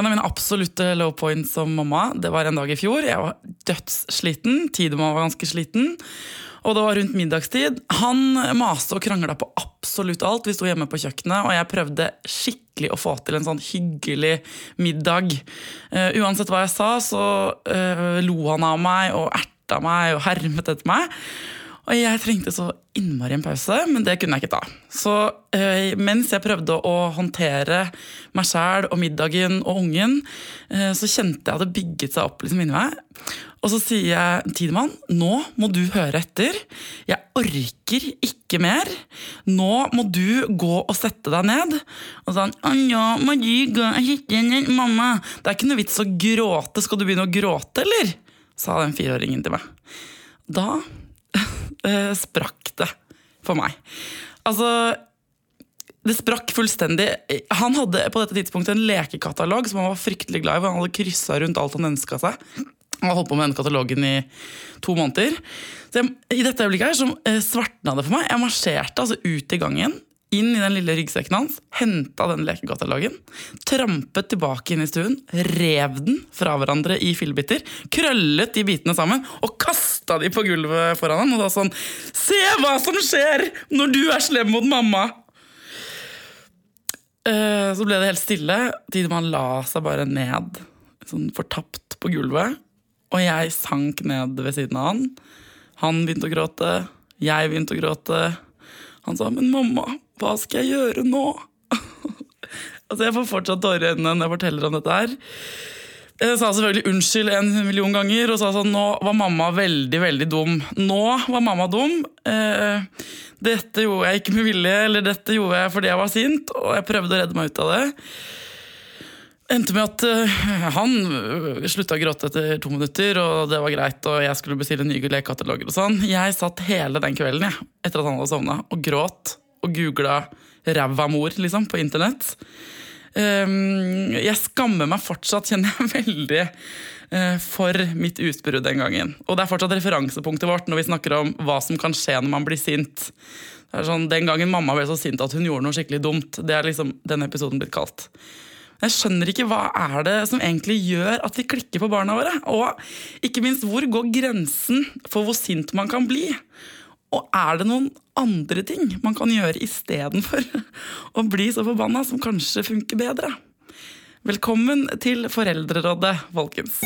En av mine absolutte low points som mamma, det var en dag i fjor. Jeg var dødssliten. Tidemann var ganske sliten. Og det var rundt middagstid. Han maste og krangla på absolutt alt. Vi sto hjemme på kjøkkenet, og jeg prøvde skikkelig å få til en sånn hyggelig middag. Uh, uansett hva jeg sa, så uh, lo han av meg og erta meg og hermet etter meg. Og jeg trengte så innmari en pause, men det kunne jeg ikke ta. Så eh, mens jeg prøvde å håndtere meg sjæl og middagen og ungen, eh, så kjente jeg at det bygget seg opp liksom inni meg. Og så sier jeg, Tidemann, nå må du høre etter. Jeg orker ikke mer. Nå må du gå og sette deg ned. Og så sa han, ja, må du gå og sette ned, mamma. Det er ikke noe vits å gråte. Skal du begynne å gråte, eller? Sa den fireåringen til meg. Da eh, sprakk det for meg. Altså det sprakk fullstendig. Han hadde på dette tidspunktet en lekekatalog som han var fryktelig glad i. for Han hadde kryssa rundt alt han ønska seg. Han hadde holdt på med den katalogen i to måneder. Så jeg, I dette øyeblikket her så eh, svartna det for meg. Jeg marsjerte altså ut i gangen, inn i den lille ryggsekken hans, henta den lekekatalogen, trampet tilbake inn i stuen, rev den fra hverandre i fillebiter, krøllet de bitene sammen og kasta de på gulvet foran ham. Og da sånn Se hva som skjer når du er slem mot mamma! Eh, Så ble det helt stille. Tidemann la seg bare ned, sånn fortapt på gulvet. Og jeg sank ned ved siden av han. Han begynte å gråte. Jeg begynte å gråte. Han sa 'men mamma, hva skal jeg gjøre nå?' altså Jeg får fortsatt tårer i øynene når jeg forteller om dette her. Jeg sa selvfølgelig unnskyld en million ganger og sa sånn nå var mamma veldig, veldig dum. Nå var mamma dum. Eh, dette gjorde jeg ikke med vilje, eller dette gjorde jeg fordi jeg var sint, og jeg prøvde å redde meg ut av det. Endte med at uh, han øh, slutta å gråte etter to minutter, og det var greit, og jeg skulle bestille nye lekekataloger og sånn. Jeg satt hele den kvelden jeg, etter at han hadde sovna, og gråt og googla 'ræva mor' liksom, på internett. Um, jeg skammer meg fortsatt, kjenner jeg veldig, uh, for mitt utbrudd den gangen. Og det er fortsatt referansepunktet vårt når vi snakker om hva som kan skje når man blir sint. Det er sånn, Den gangen mamma ble så sint at hun gjorde noe skikkelig dumt. Det er liksom denne episoden blitt kalt. Jeg skjønner ikke hva er det som egentlig gjør at vi klikker på barna våre. Og ikke minst, hvor går grensen for hvor sint man kan bli? Og er det noen andre ting man kan gjøre istedenfor å bli så forbanna, som kanskje funker bedre? Velkommen til Foreldrerådet, folkens.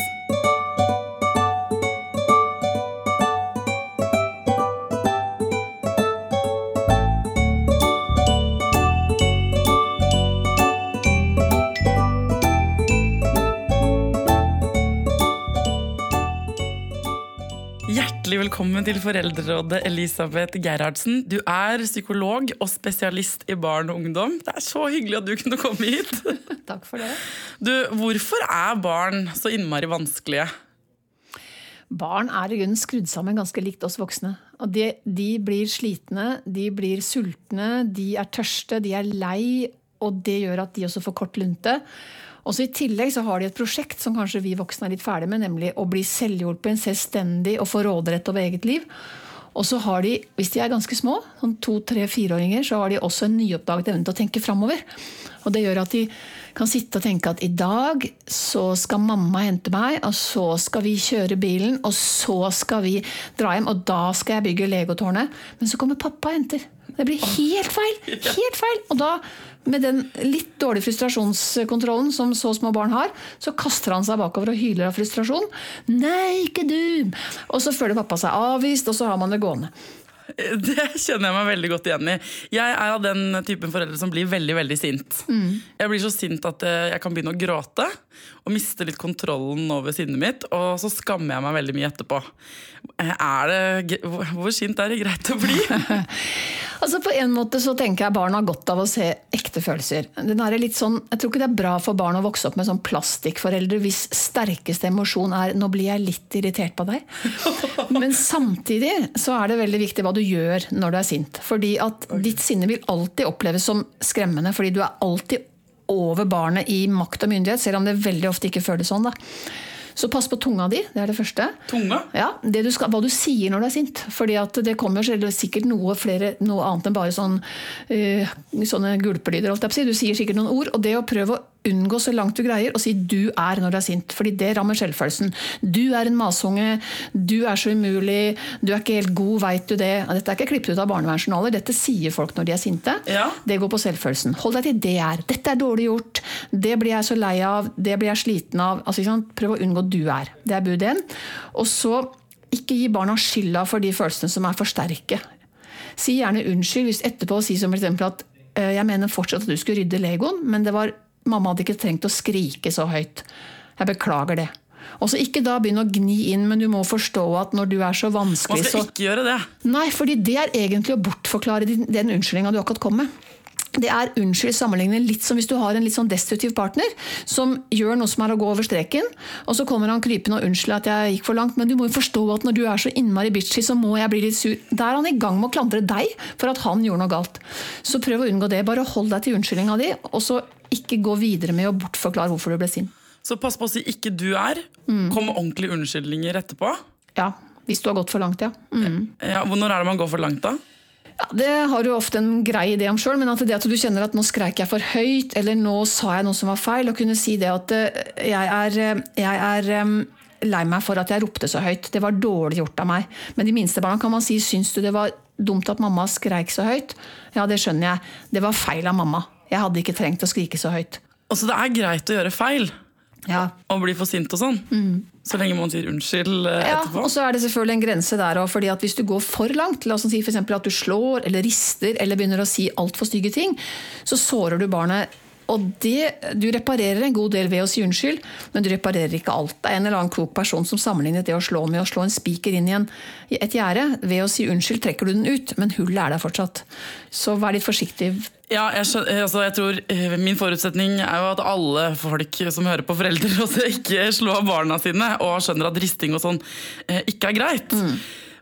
Velkommen til Foreldrerådet, Elisabeth Gerhardsen. Du er psykolog og spesialist i barn og ungdom. Det er så hyggelig at du kunne komme hit. Takk for det. Du, Hvorfor er barn så innmari vanskelige? Barn er i grunnen skrudd sammen ganske likt oss voksne. Og de, de blir slitne, de blir sultne, de er tørste, de er lei, og det gjør at de også får kort lunte. Og så I tillegg så har de et prosjekt som kanskje vi voksne er litt ferdig med, nemlig å bli selvhjulpen, selvstendig og få råderett over eget liv. Og så har de, hvis de er ganske små, sånn to, tre, fireåringer, så har de også en nyoppdaget evne til å tenke framover. Og det gjør at de kan sitte og tenke at i dag så skal mamma hente meg, og så skal vi kjøre bilen, og så skal vi dra hjem, og da skal jeg bygge legotårnet. Men så kommer pappa og henter. Det blir helt feil! Helt feil! Og da, med den litt dårlige frustrasjonskontrollen som så små barn har, så kaster han seg bakover og hyler av frustrasjon. Nei, ikke du! Og så føler pappa seg avvist, og så har man det gående. Det kjenner jeg meg veldig godt igjen i. Jeg er av den typen foreldre som blir veldig veldig sint. Jeg blir så sint at eh, jeg kan begynne å gråte og miste litt kontrollen over sinnet mitt. Og så skammer jeg meg veldig mye etterpå. Eh, Er det, hvor sint er det greit å bli? Altså På en måte så tenker jeg barn har godt av å se ekte følelser. Er sånn, jeg tror ikke det er bra for barn å vokse opp med sånn plastikkforeldre hvis sterkeste emosjon er 'nå blir jeg litt irritert på deg'. Men samtidig så er det veldig viktig hva du gjør når du er sint. Fordi at ditt sinne vil alltid oppleves som skremmende, fordi du er alltid over barnet i makt og myndighet, selv om det veldig ofte ikke føles sånn. da. Så pass på tunga di, det er det første. Tunga? Ja, det du skal, Hva du sier når du er sint. Fordi at det kommer sikkert noe, flere, noe annet enn bare sånn, uh, sånne gulpelyder. Du sier sikkert noen ord. Og det å prøve å unngå så langt du greier å si 'du er' når du er sint. Fordi det rammer selvfølelsen. Du er en masunge. Du er så umulig. Du er ikke helt god, veit du det? Dette er ikke klippet ut av barnevernsjournaler. Dette sier folk når de er sinte. Ja. Det går på selvfølelsen. Hold deg til det er. Dette er dårlig gjort. Det blir jeg så lei av. Det blir jeg sliten av. Altså? Prøv å unngå du er. Det er bud én. Og så ikke gi barna skylda for de følelsene som er for sterke. Si gjerne unnskyld hvis etterpå si som f.eks. at «Eh, jeg mener fortsatt at du skulle rydde legoen, men det var, mamma hadde ikke trengt å skrike så høyt. Jeg beklager det. Og så ikke da begynne å gni inn, men du må forstå at når du er så Man vanskelig, skal så ikke gjøre det. Nei, fordi det er egentlig å bortforklare din- den unnskyldninga du akkurat kom med. Det er unnskyld sammenlignet litt som hvis du har en litt sånn destruktiv partner som gjør noe som er å gå over streken, og så kommer han krypende og unnskylder at jeg gikk for langt, men du må jo forstå at når du er så innmari bitchy, så må jeg bli litt sur. Da er han i gang med å klandre deg for at han gjorde noe galt. Så prøv å unngå det. Bare hold deg til unnskyldninga di, og så ikke gå videre med å bortforklare hvorfor du ble sint. Så pass på å si 'ikke du er'. Mm. Kom med ordentlige unnskyldninger etterpå. Ja, hvis du har gått for langt, ja. Mm. Ja, når er det man går for langt, da? Ja, Det har du ofte en grei idé om sjøl, men at det at du kjenner at nå skreik jeg for høyt, eller nå sa jeg noe som var feil, og kunne si det at eh, jeg er, eh, jeg er eh, lei meg for at jeg ropte så høyt. Det var dårlig gjort av meg. Men de minste barna kan man si syns du det var dumt at mamma skreik så høyt? Ja, det skjønner jeg. Det var feil av mamma. Jeg hadde ikke trengt å skrike så høyt. Altså, det er greit å gjøre feil Ja, og bli for sint og sånn. Så lenge man sier unnskyld eh, Mm. Ja, etterpå. og så er det selvfølgelig en grense der òg. hvis du går for langt, la oss si for at du slår eller rister eller begynner å si altfor stygge ting, så sårer du barnet. Og det, Du reparerer en god del ved å si unnskyld, men du reparerer ikke alt. Det er en eller annen klok person som sammenlignet det å slå med å slå en spiker inn i en, et gjerde. Ved å si unnskyld trekker du den ut, men hullet er der fortsatt. Så vær litt forsiktig. Ja, jeg, eh, altså, jeg tror eh, Min forutsetning er jo at alle folk som hører på foreldre, også ikke slår barna sine, og skjønner at risting og sånn eh, ikke er greit.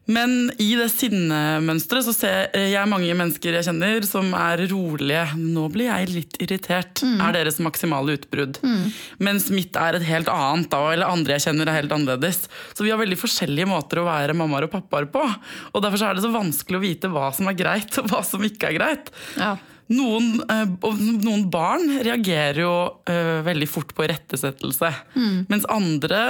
Men i det sinnemønsteret så ser jeg mange mennesker jeg kjenner som er rolige. Nå blir jeg litt irritert, er deres maksimale utbrudd. Mens mitt er et helt annet, da, eller andre jeg kjenner er helt annerledes. Så vi har veldig forskjellige måter å være mammaer og pappaer på. Og derfor så er det så vanskelig å vite hva som er greit, og hva som ikke er greit. Ja. Noen, eh, noen barn reagerer jo eh, veldig fort på irettesettelse. Mens andre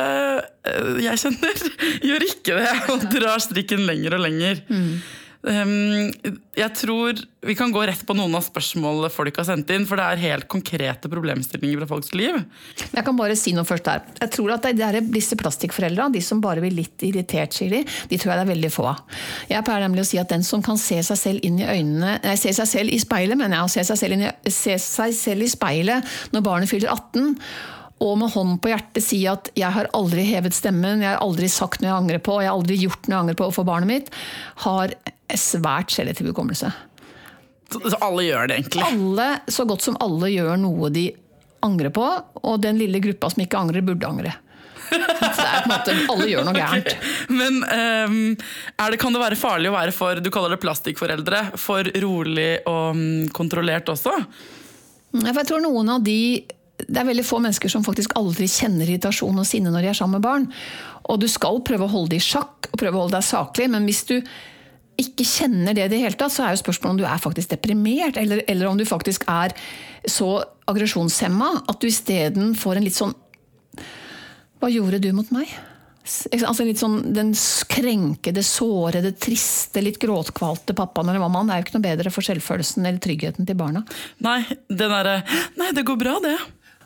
eh, jeg kjenner, gjør ikke det og drar strikken lenger og lenger. Um, jeg tror Vi kan gå rett på noen av spørsmålene folk har sendt inn. For det er helt konkrete problemstillinger fra folks liv. Jeg kan bare si noe først der. Jeg tror at det er disse plastikkforeldra, de som bare blir litt irritert, sier de, de tror jeg det er veldig få av. Jeg pleier nemlig å si at den som kan se seg selv inn i øynene Nei, se seg selv i speilet, mener jeg. Se seg selv, i, se seg selv i speilet når barnet fyller 18 og med hånden på hjertet si at 'jeg har aldri hevet stemmen', 'jeg har aldri sagt noe jeg angrer på', 'jeg har aldri gjort noe jeg angrer på overfor barnet mitt', har svært selektiv hukommelse. Så, så alle gjør det, egentlig. Alle, så godt som alle gjør noe de angrer på, og den lille gruppa som ikke angrer, burde angre. Så det er på en måte, Alle gjør noe gærent. Men um, er det, kan det være farlig å være for du kaller det plastikkforeldre, for rolig og mm, kontrollert også? For jeg tror noen av de Det er veldig få mennesker som faktisk aldri kjenner irritasjon og sinne når de er sammen med barn. Og du skal prøve å holde det i sjakk og prøve å holde deg saklig, men hvis du ikke kjenner det i det hele tatt, så er jo spørsmålet om du er faktisk deprimert, eller, eller om du faktisk er så aggresjonshemma at du isteden får en litt sånn Hva gjorde du mot meg? Altså litt sånn Den krenkede, sårede, triste, litt gråtkvalte pappaen eller mammaen. Er jo ikke noe bedre for selvfølelsen eller tryggheten til barna. Nei, den derre Nei, det går bra, det.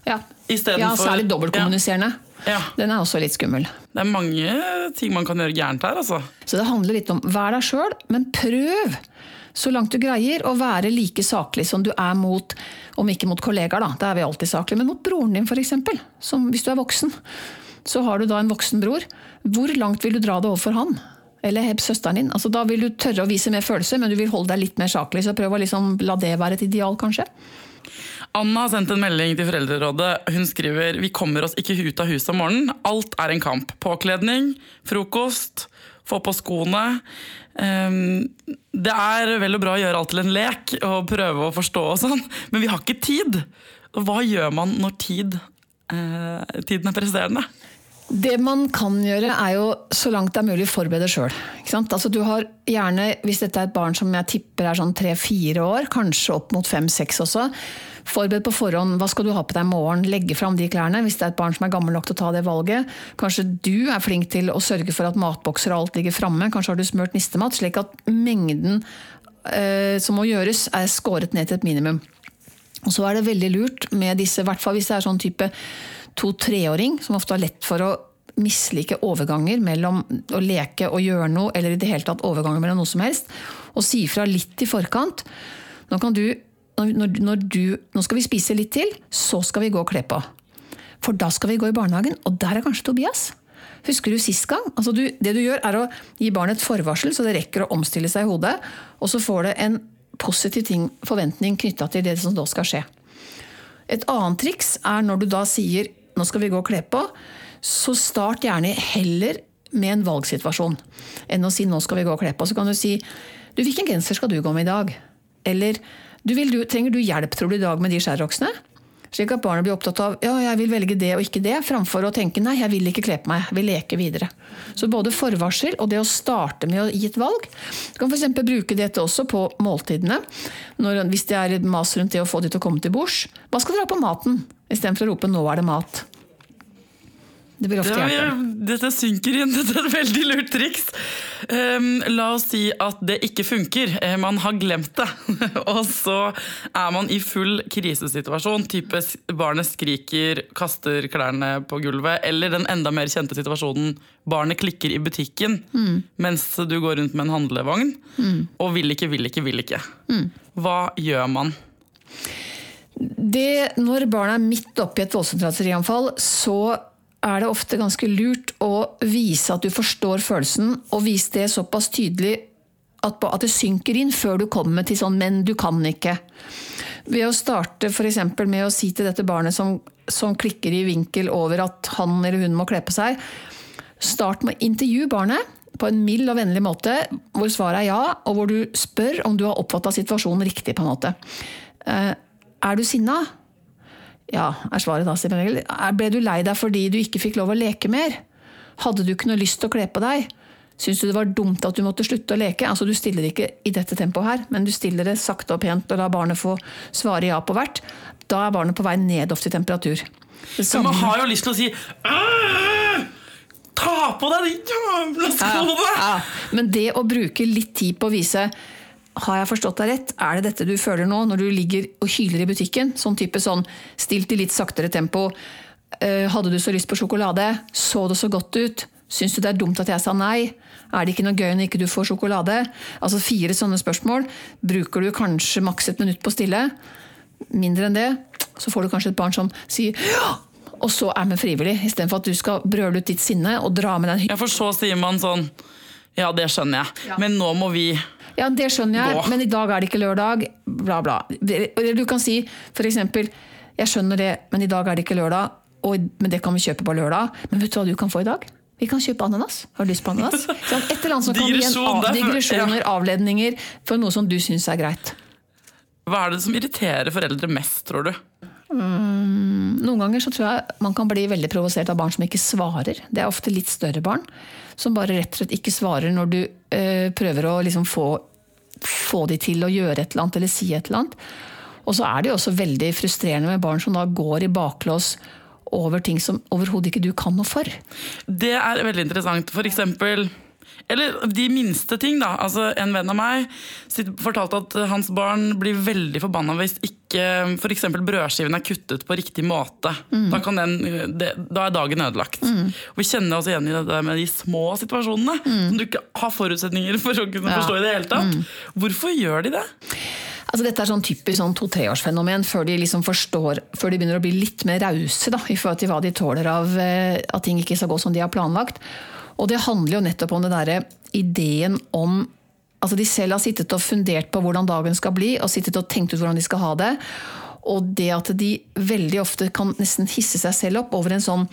Ja, Istedenfor- ja særlig dobbeltkommuniserende. Ja. Den er også litt skummel. Det er mange ting man kan gjøre gærent her, altså. Så det handler litt om vær deg sjøl, men prøv så langt du greier å være like saklig som du er mot, om ikke mot kollegaer, da, da er vi alltid saklige, men mot broren din f.eks. Hvis du er voksen. Så har du da en voksen bror. Hvor langt vil du dra det overfor han? Eller søsteren din. Altså, da vil du tørre å vise mer følelser, men du vil holde deg litt mer saklig. Så prøv å liksom la det være et ideal, kanskje. Anna har sendt en melding til Foreldrerådet. Hun skriver vi kommer oss ikke ut av huset om morgenen. Alt er en kamp. Påkledning, frokost, få på skoene. Ehm, det er vel og bra å gjøre alt til en lek og prøve å forstå, og sånn, men vi har ikke tid. Hva gjør man når tid, eh, tiden er presserende? Det man kan gjøre, er jo så langt det er mulig forberede sjøl. Altså, du har gjerne, hvis dette er et barn som jeg tipper er sånn tre-fire år, kanskje opp mot fem-seks også, forbered på forhånd. Hva skal du ha på deg i morgen? Legge fram de klærne. Hvis det er et barn som er gammel nok til å ta det valget. Kanskje du er flink til å sørge for at matbokser og alt ligger framme. Kanskje har du smurt nistemat, slik at mengden eh, som må gjøres, er skåret ned til et minimum. Og så er det veldig lurt med disse, i hvert fall hvis det er sånn type to-treåring, som ofte har lett for å mislike overganger mellom å leke og gjøre noe, eller i det hele tatt overganger mellom noe som helst, og si fra litt i forkant. Nå, du, når, når du, nå skal vi spise litt til, så skal vi gå og kle på. For da skal vi gå i barnehagen, og der er kanskje Tobias. Husker du sist gang? Altså du, det du gjør, er å gi barnet et forvarsel, så det rekker å omstille seg i hodet. Og så får det en positiv ting, forventning knytta til det som da skal skje. Et annet triks er når du da sier nå skal vi gå og kle på, så start gjerne heller med en valgsituasjon enn å si nå skal vi gå og kle på. Så kan du si du, hvilken genser skal du gå med i dag? Eller du, du, trenger du hjelp tror du i dag med de skjærroksene? Slik at barnet blir opptatt av ja, jeg vil velge det og ikke det, framfor å tenke nei, jeg vil ikke kle på meg, jeg vil leke videre. Så både forvarsel og det å starte med å gi et valg. Du kan f.eks. bruke dette også på måltidene. Når, hvis det er mas rundt det å få de til å komme til bords. Hva skal dere ha på maten? Istedenfor å rope 'nå er det mat'. Det blir ofte hjelpe. Dette synker inn. Dette er et veldig lurt triks. Um, la oss si at det ikke funker. Eh, man har glemt det. og så er man i full krisesituasjon. Type barnet skriker, kaster klærne på gulvet. Eller den enda mer kjente situasjonen barnet klikker i butikken mm. mens du går rundt med en handlevogn. Mm. Og vil ikke, vil ikke, vil ikke. Mm. Hva gjør man? Det, når barnet er midt oppi et voldsentraserianfall, så er det ofte ganske lurt å vise at du forstår følelsen, og vise det såpass tydelig at, det synker inn før du kommer til sånn 'men du kan ikke'. Ved å starte f.eks. med å si til dette barnet som, som, klikker i vinkel over at han eller hun må kle på seg, start med å intervjue barnet på en mild og vennlig måte, hvor svaret er ja, og hvor du spør om du har oppfatta situasjonen riktig. på en måte. Er du sinna? Ja, er svaret da, sier Egil. Ble du lei deg fordi du ikke fikk lov å leke mer? Hadde du ikke noe lyst til å kle på deg? Syns du det var dumt at du måtte slutte å leke? Altså, Du stiller ikke i dette tempoet her, men du stiller det sakte og pent og lar barnet få svare ja på hvert. Da er barnet på vei ned ofte i temperatur. Så man har jo lyst til å si Ta på deg de jævla skoene! Ja, ja. Men det å bruke litt tid på å vise har jeg forstått deg rett? Er det dette du føler nå, når du ligger og hyler i butikken? Sånn type sånn stilt i litt saktere tempo. Uh, hadde du så lyst på sjokolade? Så det så godt ut? Syns du det er dumt at jeg sa nei? Er det ikke noe gøy når ikke du får sjokolade? Altså Fire sånne spørsmål. Bruker du kanskje maks et minutt på stille? Mindre enn det. Så får du kanskje et barn som sier ja! Og så er vi frivillig, istedenfor at du skal brøle ut ditt sinne og dra med den Ja, For så sier man sånn Ja, det skjønner jeg, ja. men nå må vi ja, det skjønner jeg, Gå. men i dag er det ikke lørdag. Bla, bla. Du kan si f.eks.: Jeg skjønner det, men i dag er det ikke lørdag, og, men det kan vi kjøpe på lørdag. Men vet du hva du kan få i dag? Vi kan kjøpe ananas. Har du lyst på ananas? Et eller annet som kan gi en av, digresjoner, avledninger, for noe som du syns er greit. Hva er det som irriterer foreldre mest, tror du? Mm, noen ganger så tror jeg man kan bli veldig provosert av barn som ikke svarer. Det er ofte litt større barn som bare rett og slett ikke svarer når du eh, prøver å liksom få, få de til å gjøre et eller annet eller si et eller annet. Og så er det jo også veldig frustrerende med barn som da går i baklås over ting som overhodet ikke du kan noe for. Det er veldig interessant. For eksempel eller de minste ting, da. Altså, en venn av meg fortalte at hans barn blir veldig forbanna hvis ikke f.eks. brødskiven er kuttet på riktig måte. Mm. Da, den, det, da, er dagen ødelagt. Mm. Vi kjenner oss igjen i det med de små situasjonene mm. som du ikke har forutsetninger for å kunne ja. forstå i det hele tatt. Mm. Hvorfor gjør de det? Altså dette er sånn typisk sånn to-treårsfenomen før de liksom forstår, før de begynner å bli litt mer rause i forhold til hva de tåler av eh, at ting ikke skal gå som de har planlagt. Og det handler jo nettopp om den derre ideen om Altså de selv har sittet og fundert på hvordan dagen skal bli, og sittet og tenkt ut hvordan de skal ha det. Og det at de veldig ofte kan nesten hisse seg selv opp over en sånn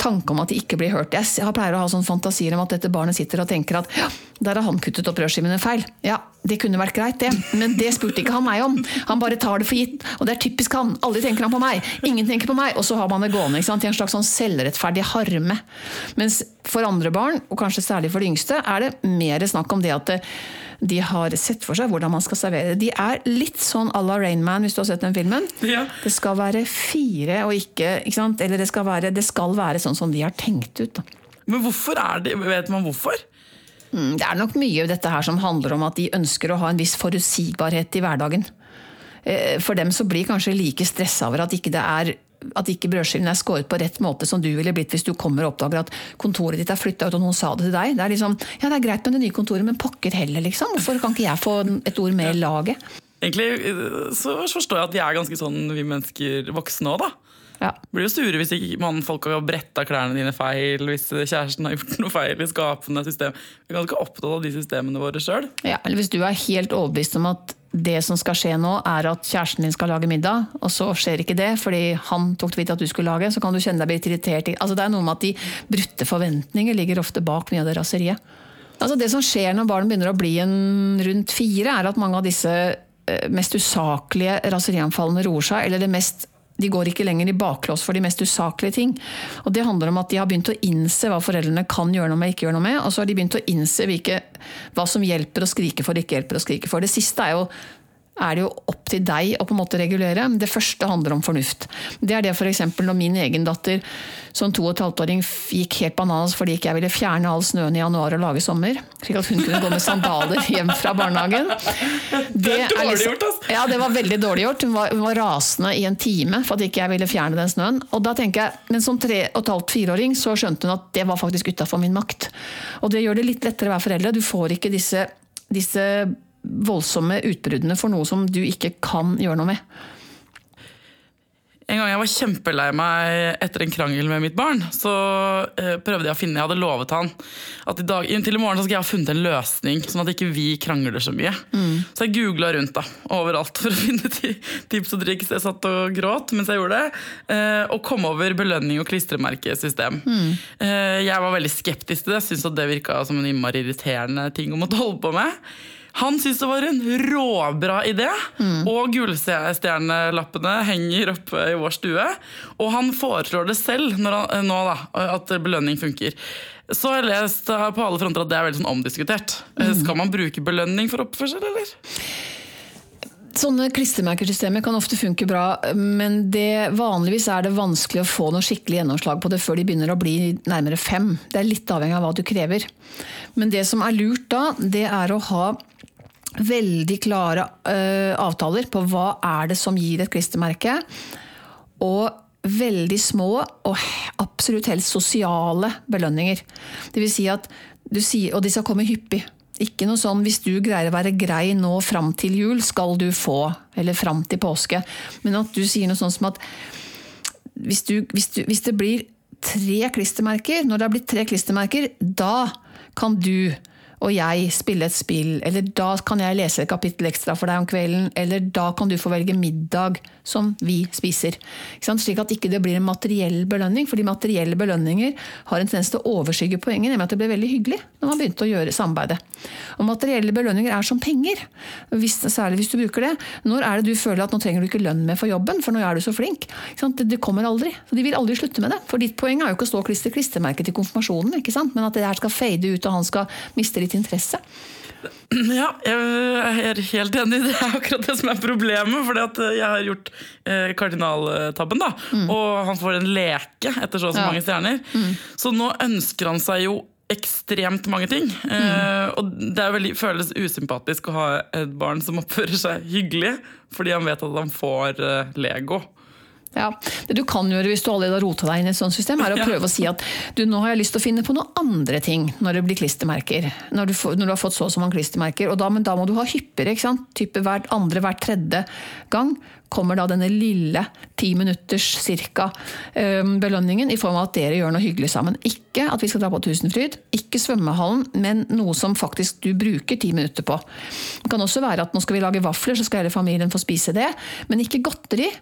tanke om at de ikke blir hørt. Jeg pleier å ha sånne fantasier om at dette barnet sitter og tenker at ja, der har han kuttet opp brødskivene feil. Ja, det kunne vært greit, det, men det spurte ikke han meg om. Han bare tar det for gitt, og det er typisk han. Aldri tenker han på meg. Ingen tenker på meg. Og så har man det gående i en slags sånn selvrettferdig harme. Mens for andre barn, og kanskje særlig for de yngste, er det mer snakk om det at de har sett for seg hvordan man skal servere. De er litt sånn à la Rainman, hvis du har sett den filmen. Ja. Det skal være fire og ikke, ikke sant? Eller det skal, være, det skal være sånn som de har tenkt ut. Da. Men hvorfor er det, vet man hvorfor? Mm, Det er nok mye av dette her som handler om at de ønsker å ha en viss forutsigbarhet i hverdagen. Eh, For dem så blir kanskje like stressa over at ikke det er at ikke brødskiven er skåret på rett måte som du ville blitt hvis du kommer og oppdager at kontoret ditt er flytta ut og noen sa det til deg. Det er liksom, ja det er greit med det nye kontoret, men pokker heller, liksom. Hvorfor kan ikke jeg få et ord med i laget? Egentlig eh, så forstår jeg at vi er ganske sånn, vi mennesker voksne òg, da. Ja. Blir jo sure hvis ikke man, folk har bretta klærne dine feil, hvis kjæresten har gjort noe feil i skapende system. Vi er ganske opptatt av de systemene våre sjøl. Ja, eller hvis du er helt overbevist om at det som skal skje nå, er at kjæresten din skal lage middag, og så skjer ikke det fordi han tok det vidt at du skulle lage, så kan du kjenne deg litt irritert. Altså, det er noe med at de brutte forventninger ligger ofte bak mye av det raseriet. Altså, det som skjer når barn begynner å bli en rundt fire, er at mange av disse eh, mest usaklige raserianfallene roer seg, eller det mest de går ikke lenger i baklås for de mest usaklige ting. Og Det handler om at de har begynt å innse hva foreldrene kan gjøre noe med, ikke gjøre noe med, og så har de begynt å innse hvilke, hva som hjelper å skrike for, ikke hjelper å skrike for. Det siste er jo er det jo opp til deg å på en måte regulere. Det første handler om fornuft. Det er det f.eks. når min egen datter som to og et halvt åring gikk helt bananas fordi ikke jeg ville fjerne all snøen i januar og lage sommer, slik at hun kunne gå med sandaler hjem fra barnehagen. Det er dårlig liksom- gjort, altså! Ja, det var veldig dårlig gjort. Hun var, hun var rasende i en time for at ikke jeg ville fjerne den snøen. Og da tenker jeg, Men som tre og et halvt fireåring så skjønte hun at det var faktisk utafor min makt. Og det gjør det litt lettere å være foreldre. Du får ikke disse, disse voldsomme utbruddene for noe som du ikke kan gjøre noe med. En gang jeg var kjempelei meg etter en krangel med mitt barn, så eh, prøvde jeg å finne Jeg hadde lovet han at i dag, til i morgen så skal jeg ha funnet en løsning, sånn at ikke vi krangler så mye. Så jeg googla rundt da, overalt for å finne tips og triks. Jeg satt og gråt mens jeg gjorde det, eh, og kom over belønning og klistremerkesystem. Eh, jeg var veldig skeptisk til det, syntes at det virka som en innmari irriterende ting å måtte holde på med. Han syntes det var en råbra idé, og gullstjernelappene henger oppe i vår stue. Og han foreslår det selv når han, nå, da, at belønning funker. Så har jeg lest eh, på alle fronter at det er veldig sånn omdiskutert. Mm. Skal man bruke belønning for oppførsel, eller? Sånne klistremerkesystemer kan ofte funke bra, men det, vanligvis er det vanskelig å få noe skikkelig gjennomslag på det før de begynner å bli nærmere fem. Det er litt avhengig av hva du krever. Men det som er lurt da, det er å ha veldig klare uh, avtaler på hva er det som gir et klistremerke. Og veldig små og absolutt helst sosiale belønninger. Det vil si at sier, og de skal komme hyppig. Ikke noe sånn 'hvis du greier å være grei nå fram til jul, skal du få', eller 'fram til påske'. Men at du sier noe sånn som at hvis, du, hvis, du, hvis det blir tre klistremerker, når det har blitt tre klistremerker, da kan du og jeg spille et spill, eller da kan jeg lese et kapittel ekstra for deg om kvelden, eller da kan du få velge middag som vi spiser. Slik at ikke det blir en materiell belønning, fordi materielle belønninger har en tendens til å overskygge poenget, nemlig at det ble veldig hyggelig når man begynte å gjøre samarbeidet. Og materielle belønninger er som penger, hvis, særlig hvis du bruker det. Når er det du føler at nå trenger du ikke lønn mer for jobben, for nå er du så flink? Det, kommer aldri. Så de vil aldri slutte med det. For ditt poeng er jo ikke å stå og klistre klistremerke til konfirmasjonen, men at det her skal fade ut, og han skal miste litt interesse. Ja, jeg er helt enig. Det er akkurat det som er problemet. For jeg har gjort eh, kardinaltabben, da. Og han får en leke etter så og så Ja. mange stjerner. Så nå ønsker han seg jo ekstremt mange ting. Eh, og det veldig, føles usympatisk å ha et barn som oppfører seg hyggelig, fordi han vet at han får eh, Lego. Ja, Det du kan gjøre hvis du allerede har rota deg inn i et sånt system, er å prøve å si at du, nå har jeg lyst til å finne på noen andre ting når det blir klistremerker. Når du, får, når du har fått så og så mange klistremerker. Da, men da må du ha hyppigere. ikke sant? Type hver andre, hver tredje gang kommer da denne lille ti minutters cirka belønningen i form av at dere gjør noe hyggelig sammen. Ikke at vi skal dra på Tusenfryd, ikke svømmehallen, men noe som faktisk du bruker ti minutter på. Det kan også være at nå skal vi lage vafler, så skal hele familien få spise det. Men ikke godteri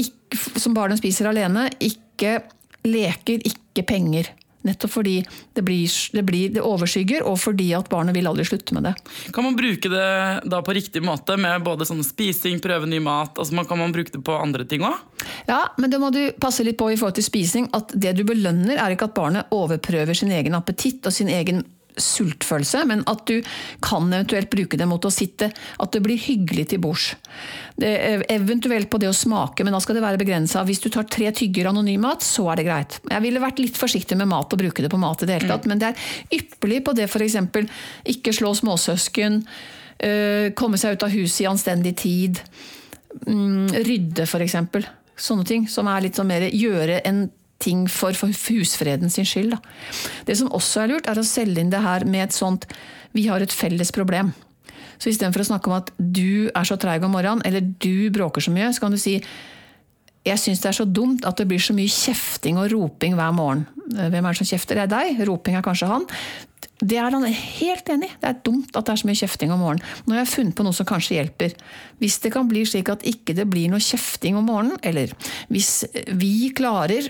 ikke, som barnet spiser alene. Ikke leker, ikke penger. Nettopp fordi det, blir, det, blir, det overskygger, og fordi at barnet vil aldri slutte med det. Kan man bruke det da på riktig måte med både sånn spising, prøve ny mat? Altså kan man bruke det på andre ting òg? Ja, men det må du passe litt på i forhold til spising. At det du belønner, er ikke at barnet overprøver sin egen appetitt og sin egen sultfølelse, men at du kan eventuelt bruke det mot å sitte, at det blir hyggelig til bords. Er eventuelt på det å smake, men da skal det være begrensa. Hvis du tar tre tygger anonymat, så er det greit. Jeg ville vært litt forsiktig med mat og bruke det på mat i det hele tatt, men det er ypperlig på det f.eks. ikke slå småsøsken, øh, komme seg ut av huset i anstendig tid, mm, rydde f.eks. Sånne ting som er litt sånn mer gjøre en ting for, for husfreden sin skyld. Da. Det som også er lurt, er å selge inn det her med et sånt Vi har et felles problem. Så istedenfor å snakke om at du er så treig om morgenen, eller du bråker så mye, så kan du si jeg syns det er så dumt at det blir så mye kjefting og roping hver morgen. Hvem er det som kjefter? Det er deg. Roping er kanskje han. Det er han helt enig i. Det er dumt at det er så mye kjefting om morgenen. Nå har jeg funnet på noe som kanskje hjelper. Hvis det kan bli slik at ikke det blir noe kjefting om morgenen, eller hvis vi klarer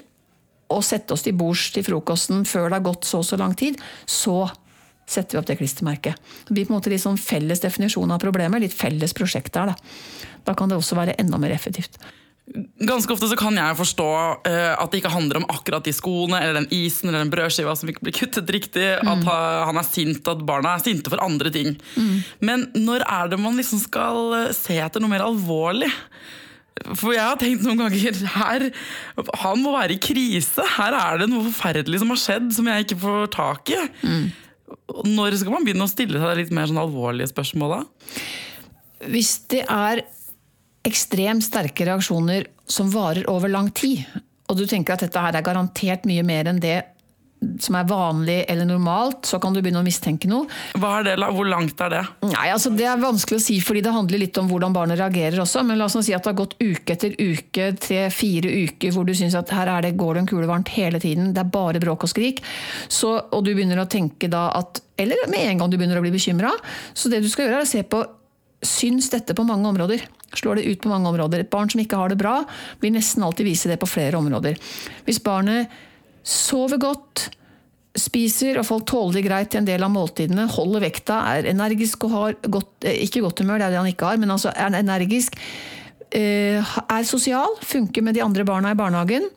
å sette oss til bords til frokosten før det har gått så og så lang tid, så setter vi opp det klistremerket. Det blir på en måte litt sånn felles definisjon av problemet, litt felles prosjekt der. Da. da kan det også være enda mer effektivt. Ganske ofte så kan jeg forstå uh, at det ikke handler om akkurat de skoene eller den isen eller den brødskiva som ikke blir kuttet riktig. At han er sint, at barna er sinte for andre ting. Men når er det man liksom skal eh, se etter noe mer alvorlig? For jeg har tenkt noen ganger her, Han må være i krise. Her er det noe forferdelig som har skjedd som jeg ikke får tak i. Mm. Når skal man begynne å stille seg litt mer sånn alvorlige spørsmål da? Hvis det er ekstremt sterke reaksjoner som varer over lang tid, og du tenker at dette her er garantert mye mer enn det som er vanlig eller normalt, så kan du begynne å mistenke noe. Er det, Hvor langt er det? Nei, altså Det er vanskelig å si, fordi det handler litt om hvordan barnet reagerer også. Men la oss nå si at det har gått uke etter uke, tre-fire uker, hvor du syns at her er det, går det en kule varmt hele tiden, det er bare bråk og skrik. Så, og du begynner å tenke da at Eller med en gang du begynner å bli bekymra. Så det du skal gjøre, er å se på Syns dette på mange områder? Slår det ut på mange områder? Et barn som ikke har det bra, vil nesten alltid vise det på flere områder. Hvis barnet sover godt, spiser og folk tåler det greit til en del av måltidene, holder vekta, er energisk og har godt, eh, ikke godt humør, det er det han ikke har, men altså er energisk, eh, er sosial, funker med de andre barna i barnehagen,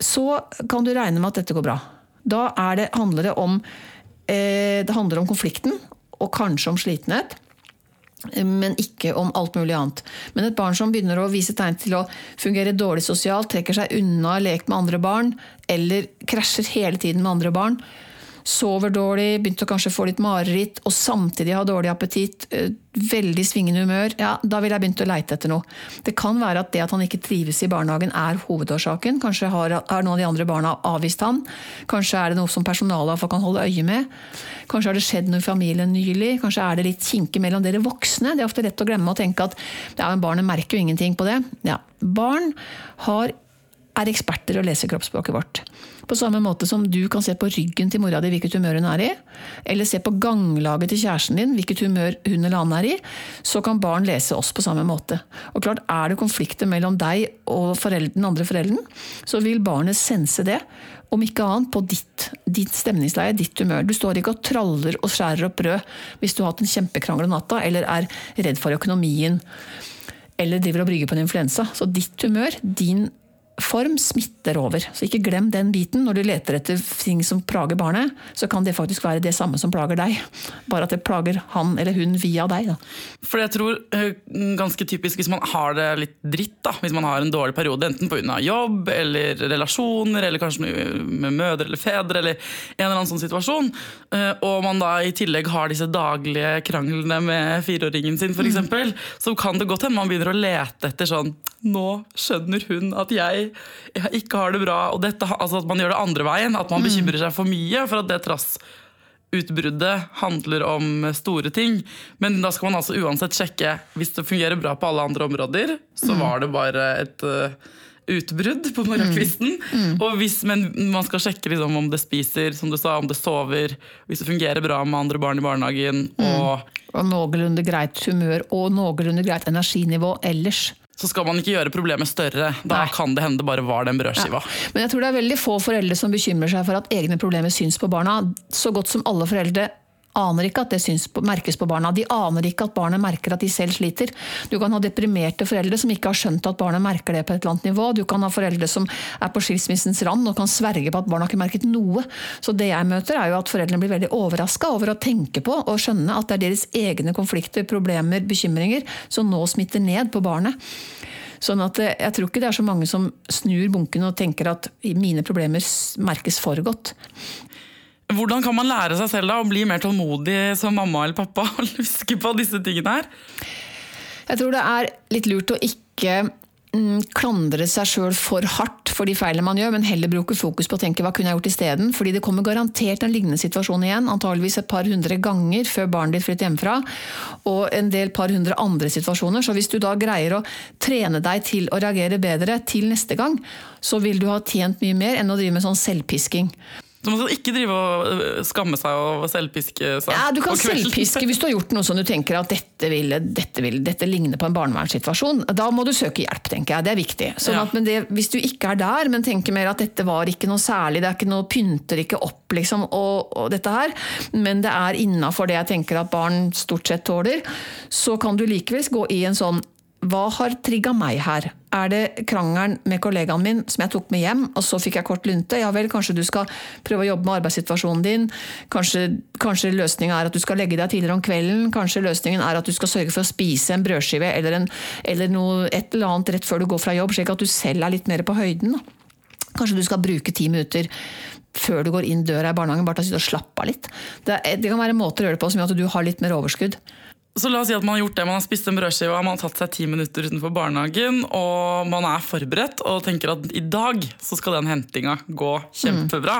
så kan du regne med at dette går bra. Da det, handler det om eh, det handler om konflikten, og kanskje om slitenhet men ikke om alt mulig annet. Men et barn som begynner å vise tegn til å fungere dårlig sosialt, trekker seg unna lek med andre barn, eller krasjer hele tiden med andre barn, sover dårlig, begynte å kanskje få litt mareritt, og samtidig ha dårlig appetitt, eh, veldig svingende humør, ja, da ville jeg begynt å leite etter noe. Det kan være at det at han ikke trives i barnehagen er hovedårsaken. Kanskje har, har noen av de andre barna avvist han. Kanskje er det noe som personalet kan holde øye med. Kanskje har det skjedd noe i familien nylig. Kanskje er det litt kinke mellom dere voksne. Det er ofte lett å glemme og tenke at ja, men barnet merker jo ingenting på det. Ja, Barn har er eksperter og leser kroppsspråket vårt. På samme måte som du kan se på ryggen til mora di hvilket humør hun er i, eller se på ganglaget til kjæresten din hvilket humør hun eller han er i, så kan barn lese oss på samme måte. Og klart, Er det konflikter mellom deg og den andre forelderen, så vil barnet sense det. Om ikke annet på ditt, ditt stemningsleie, ditt humør. Du står ikke og traller og skjærer opp brød hvis du har hatt en kjempekrangel om natta, eller er redd for økonomien, eller driver og brygger på en influensa. Så ditt humør, din form smitter over. Så ikke glem den biten. Når du leter etter ting som plager barnet, så kan det faktisk være det samme som plager deg. Bare at det plager han eller hun via deg. Da. For jeg tror eh, ganske typisk hvis man har det litt dritt, da, hvis man har en dårlig periode, enten pga. jobb eller relasjoner, eller kanskje med mødre eller fedre, eller en eller annen sånn situasjon, eh, og man da i tillegg har disse daglige kranglene med fireåringen sin, f.eks., eksempel, så kan det godt hende man begynner å lete etter sånn nå skjønner hun at jeg, jeg ikke har det bra. Og dette, altså at man gjør det andre veien. At man bekymrer seg for mye for at det trassutbruddet handler om store ting. Men da skal man altså uansett sjekke hvis det fungerer bra på alle andre områder. Så var det bare et eh, utbrudd på morgenkvisten. Og hvis, men man skal sjekke liksom, om det spiser, som du sa, om det sover, hvis det fungerer bra med andre barn i barnehagen. og Og noenlunde greit humør og noenlunde greit energinivå ellers. Så skal man ikke gjøre problemet større. Da Nei. kan det hende det bare var den brødskiva. Men jeg tror det er veldig få foreldre som bekymrer seg for at egne problemer syns på barna. Så godt som alle foreldre aner ikke at det på, merkes på barna. De aner ikke at barnet merker at de selv sliter. Du kan ha deprimerte foreldre som ikke har skjønt at barnet merker det på et eller annet nivå. Du kan ha foreldre som er på skilsmissens rand og kan sverge på at barna ikke merket noe. Så det jeg møter er jo at foreldrene blir veldig overraska over å tenke på og skjønne at det er deres egne konflikter, problemer, bekymringer som nå smitter ned på barnet. Sånn at eh, Jeg tror ikke det er så mange som snur bunken og tenker at mine problemer merkes for godt. Hvordan kan man lære seg selv da å bli mer tålmodig som mamma eller pappa? og huske på disse tingene her? Jeg tror det er litt lurt å ikke mm, klandre seg sjøl for hardt for de feilene man gjør, men heller bruke fokus på å tenke hva kunne jeg gjort isteden. Fordi det kommer garantert en lignende situasjon igjen, antageligvis et par hundre ganger før barnet ditt flytter hjemmefra. Og en del par hundre andre situasjoner. Så hvis du da greier å trene deg til å reagere bedre til neste gang, så vil du ha tjent mye mer enn å drive med sånn selvpisking. Så man skal ikke drive og øh, skamme seg og selvpiske seg. Ja, Du kan selvpiske hvis du har gjort noe sånn du tenker at dette, vil, dette, vil, dette ligner på en barnevernssituasjon. Da må du søke hjelp, tenker jeg. Det er viktig. Sånn Ja. at, men det, hvis du ikke er der, men tenker mer at dette var ikke noe særlig, det er ikke noe pynter ikke opp, liksom, og, og dette her, men det er innafor det jeg tenker at barn stort sett tåler, så kan du likevel gå i en sånn hva har trigga meg her? Er det krangelen med kollegaen min som jeg tok med hjem, og så fikk jeg kort lunte? Ja vel, kanskje du skal prøve å jobbe med arbeidssituasjonen din. Kanskje, kanskje løsninga er at du skal legge deg tidligere om kvelden. Kanskje løsningen er at du skal sørge for å spise en brødskive eller, en, eller noe, et eller annet rett før du går fra jobb, slik at du selv er litt mer på høyden. Kanskje du skal bruke ti minutter før du går inn døra i barnehagen, bare til å sitte og slappe av litt. Det, det kan være måter å gjøre det på som gjør at du har litt mer overskudd. Så la oss si at man har gjort det, man har spist en brødskive, man har tatt seg ti minutter utenfor barnehagen, og man er forberedt og tenker at i dag så skal den hentinga gå kjempebra.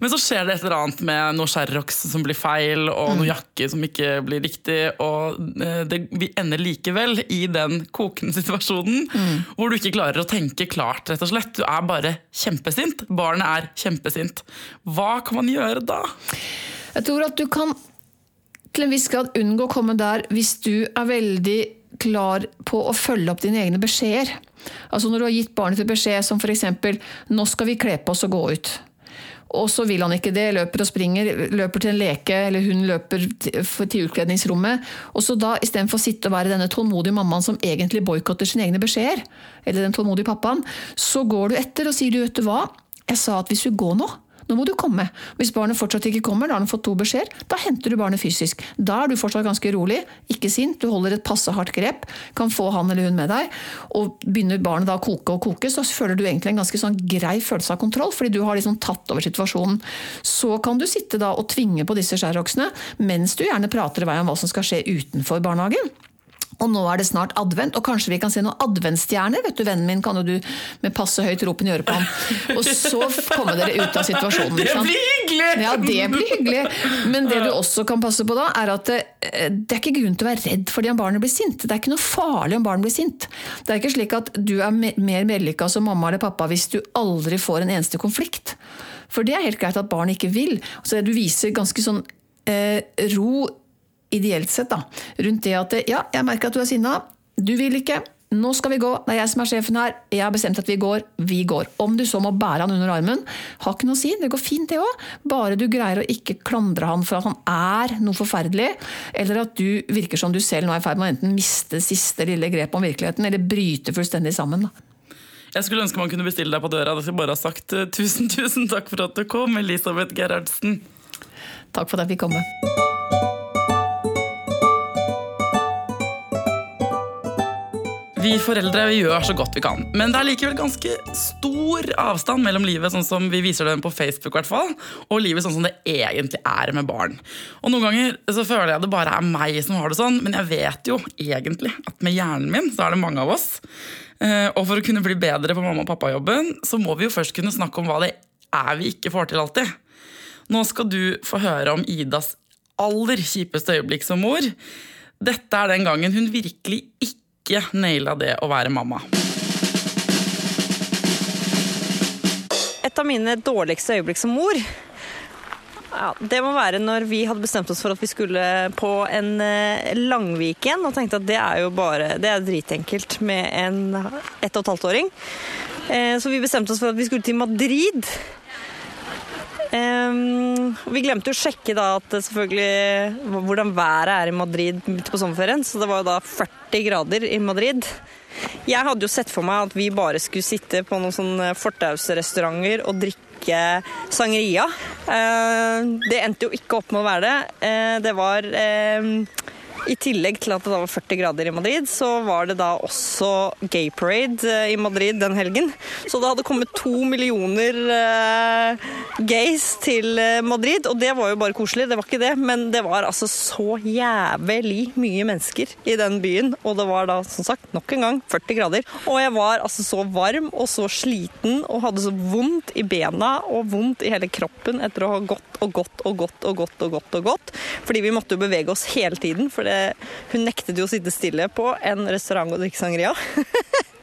Men så skjer det et eller annet med noe Sherrox som blir feil, og noe jakke som ikke blir riktig, og eh, det, vi ender likevel i den kokende situasjonen hvor du ikke klarer å tenke klart, rett og slett. Du er bare kjempesint. Barnet er kjempesint. Hva kan man gjøre da? Jeg tror at du kan til en viss grad unngå å komme der hvis du er veldig klar på å følge opp dine egne beskjeder. Altså Når du har gitt barnet et beskjed som f.eks.: 'Nå skal vi kle på oss og gå ut'. Og så vil han ikke det, løper og springer, løper til en leke, eller hun løper til utkledningsrommet. Og så da, istedenfor å sitte og være denne tålmodige mammaen som egentlig boikotter sine egne beskjeder, eller den tålmodige pappaen, så går du etter og sier du, vet du hva, jeg sa at hvis vi går nå, nå må du komme. Hvis barnet fortsatt ikke kommer, da har han fått to beskjeder, da henter du barnet fysisk. Da er du fortsatt ganske rolig, ikke sint, du holder et passe hardt grep, kan få han eller hun med deg, og begynner barnet da å koke og koke, så føler du egentlig en ganske sånn grei følelse av kontroll, fordi du har liksom tatt over situasjonen. Så kan du sitte da og tvinge på disse skjæroksene, mens du gjerne prater i vei om hva som skal skje utenfor barnehagen. Og nå er det snart advent, og kanskje vi kan se noen adventsstjerner. vet du, Vennen min kan jo du med passe høyt ropen i øret på ham. Og så kommer dere ut av situasjonen. Det blir hyggelig! Ja, det blir hyggelig. Men det du også kan passe på da, er at det, det er ikke grunn til å være redd fordi om barnet blir sint. Det er ikke noe farlig om barnet blir sint. Det er ikke slik at du er mer vellykka som mamma eller pappa hvis du aldri får en eneste konflikt. For det er helt greit at barnet ikke vil. Så du viser ganske sånn eh, ro ideelt sett da, rundt det at ja, jeg merker at du er sinna, du vil ikke, nå skal vi gå, det er jeg som er sjefen her, jeg har bestemt at vi går, vi går. Om du så må bære han under armen, har ikke noe å si, det går fint det òg, bare du greier å ikke klandre han for at han er noe forferdelig, eller at du virker som du selv nå er i ferd med å enten miste siste lille grep om virkeligheten, eller bryte fullstendig sammen. Da. Jeg skulle ønske man kunne bestille deg på døra. Jeg skulle bare ha sagt eh, tusen, tusen takk for at du kom, Elisabeth Gerhardsen. Takk for at jeg fikk komme. Vi foreldre vi gjør så godt vi kan, men det er likevel ganske stor avstand mellom livet sånn som vi viser det på Facebook, hvert fall, og livet sånn som det egentlig er med barn. Og Noen ganger så føler jeg det bare er meg som har det sånn, men jeg vet jo egentlig at med hjernen min så er det mange av oss. Eh, Og for å kunne bli bedre på mamma- og pappajobben, så må vi jo først kunne snakke om hva det er vi ikke får til alltid. Nå skal du få høre om Idas aller kjipeste øyeblikk som mor. Dette er den gangen hun virkelig ikke naila det å være mamma. Et av mine dårligste øyeblikk som mor ja, Det må være når vi hadde bestemt oss for at vi skulle på en Langviken, og tenkte at det er jo bare Det er dritenkelt med en ett og et halvt åring. Eh, Så vi bestemte oss for at vi skulle til Madrid. Ehm, vi glemte jo å sjekke da at selvfølgelig hvordan været er i Madrid midt på sommerferien, så det var jo da 40 grader i Madrid. Jeg hadde jo sett for meg at vi bare skulle sitte på noen sånne fortausrestauranter og drikke sangeria. Uh, Det endte jo ikke opp med å være det. Uh, Det var eh, i tillegg til at det da var 40 grader i Madrid, så var det da også gay parade eh, i Madrid den helgen. Så det hadde kommet to millioner uh, gays til eh, Madrid, og det var jo bare koselig, det var ikke det. Men det var altså så jævlig mye mennesker i den byen, og det var da som sagt nok en gang 40 grader. Og jeg var altså så varm og så sliten og hadde så vondt i bena og vondt i hele kroppen etter å ha gått og gått og gått og gått og gått og gått. Fordi vi måtte jo bevege oss hele tiden, for det, hun nektet jo å sitte stille på en restaurant og drikke sangria.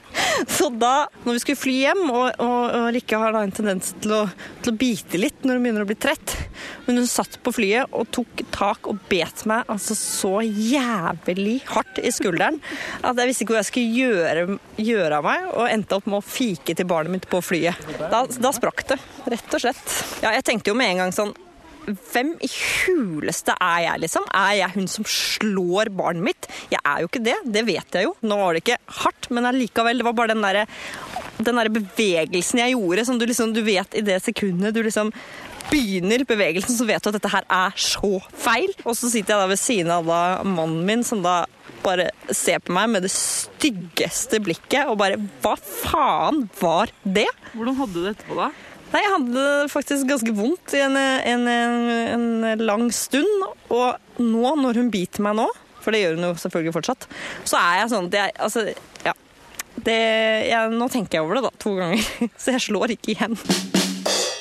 Så da, når vi skulle fly hjem, og, og, og Rikke har da en tendens til å, til å bite litt når hun begynner å bli trett, men hun satt på flyet og tok tak og bet meg altså så jævlig hardt i skulderen at jeg visste ikke hva jeg skulle gjøre, gjøre av meg, og endte opp med å fike til barnet mitt på flyet. Da, da sprakk det, rett og slett. Ja, jeg tenkte jo med en gang sånn hvem i huleste er jeg, liksom? Er jeg hun som slår barnet mitt? Jeg er jo ikke det, det vet jeg jo. Nå var det ikke hardt, men allikevel, det var bare den derre der bevegelsen jeg gjorde, som du liksom, du vet i det sekundet du liksom begynner bevegelsen, så vet du at dette her er så feil. Og så sitter jeg da ved siden av da mannen min, som da bare ser på meg med det styggeste blikket, og bare Hva faen var det? Hvordan hadde du det etterpå, da? Nei, jeg hadde det faktisk ganske vondt i en, en, en, en lang stund. Og nå, når hun biter meg nå, for det gjør hun jo selvfølgelig fortsatt, så er jeg sånn at jeg Altså, ja. Det, jeg, nå tenker jeg over det, da, to ganger. Så jeg slår ikke igjen.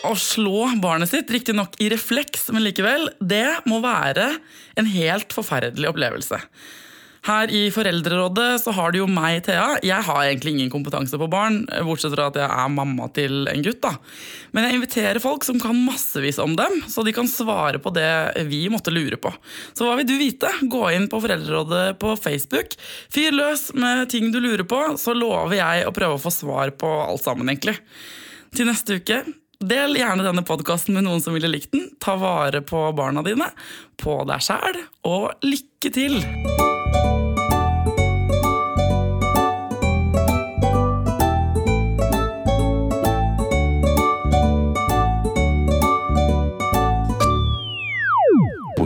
Å slå barnet sitt, riktignok i refleks, men likevel, det må være en helt forferdelig opplevelse. Her i Foreldrerådet så har du jo meg, Thea. Jeg har egentlig ingen kompetanse på barn, bortsett fra at jeg er mamma til en gutt. da. Men jeg inviterer folk som kan massevis om dem, så de kan svare på det vi måtte lure på. Så hva vil du vite? Gå inn på Foreldrerådet på Facebook. Fyr løs med ting du lurer på, så lover jeg å prøve å få svar på alt sammen, egentlig. Til neste uke Del gjerne denne podkasten med noen som ville likt den. Ta vare på barna dine, på deg sjæl, og lykke til!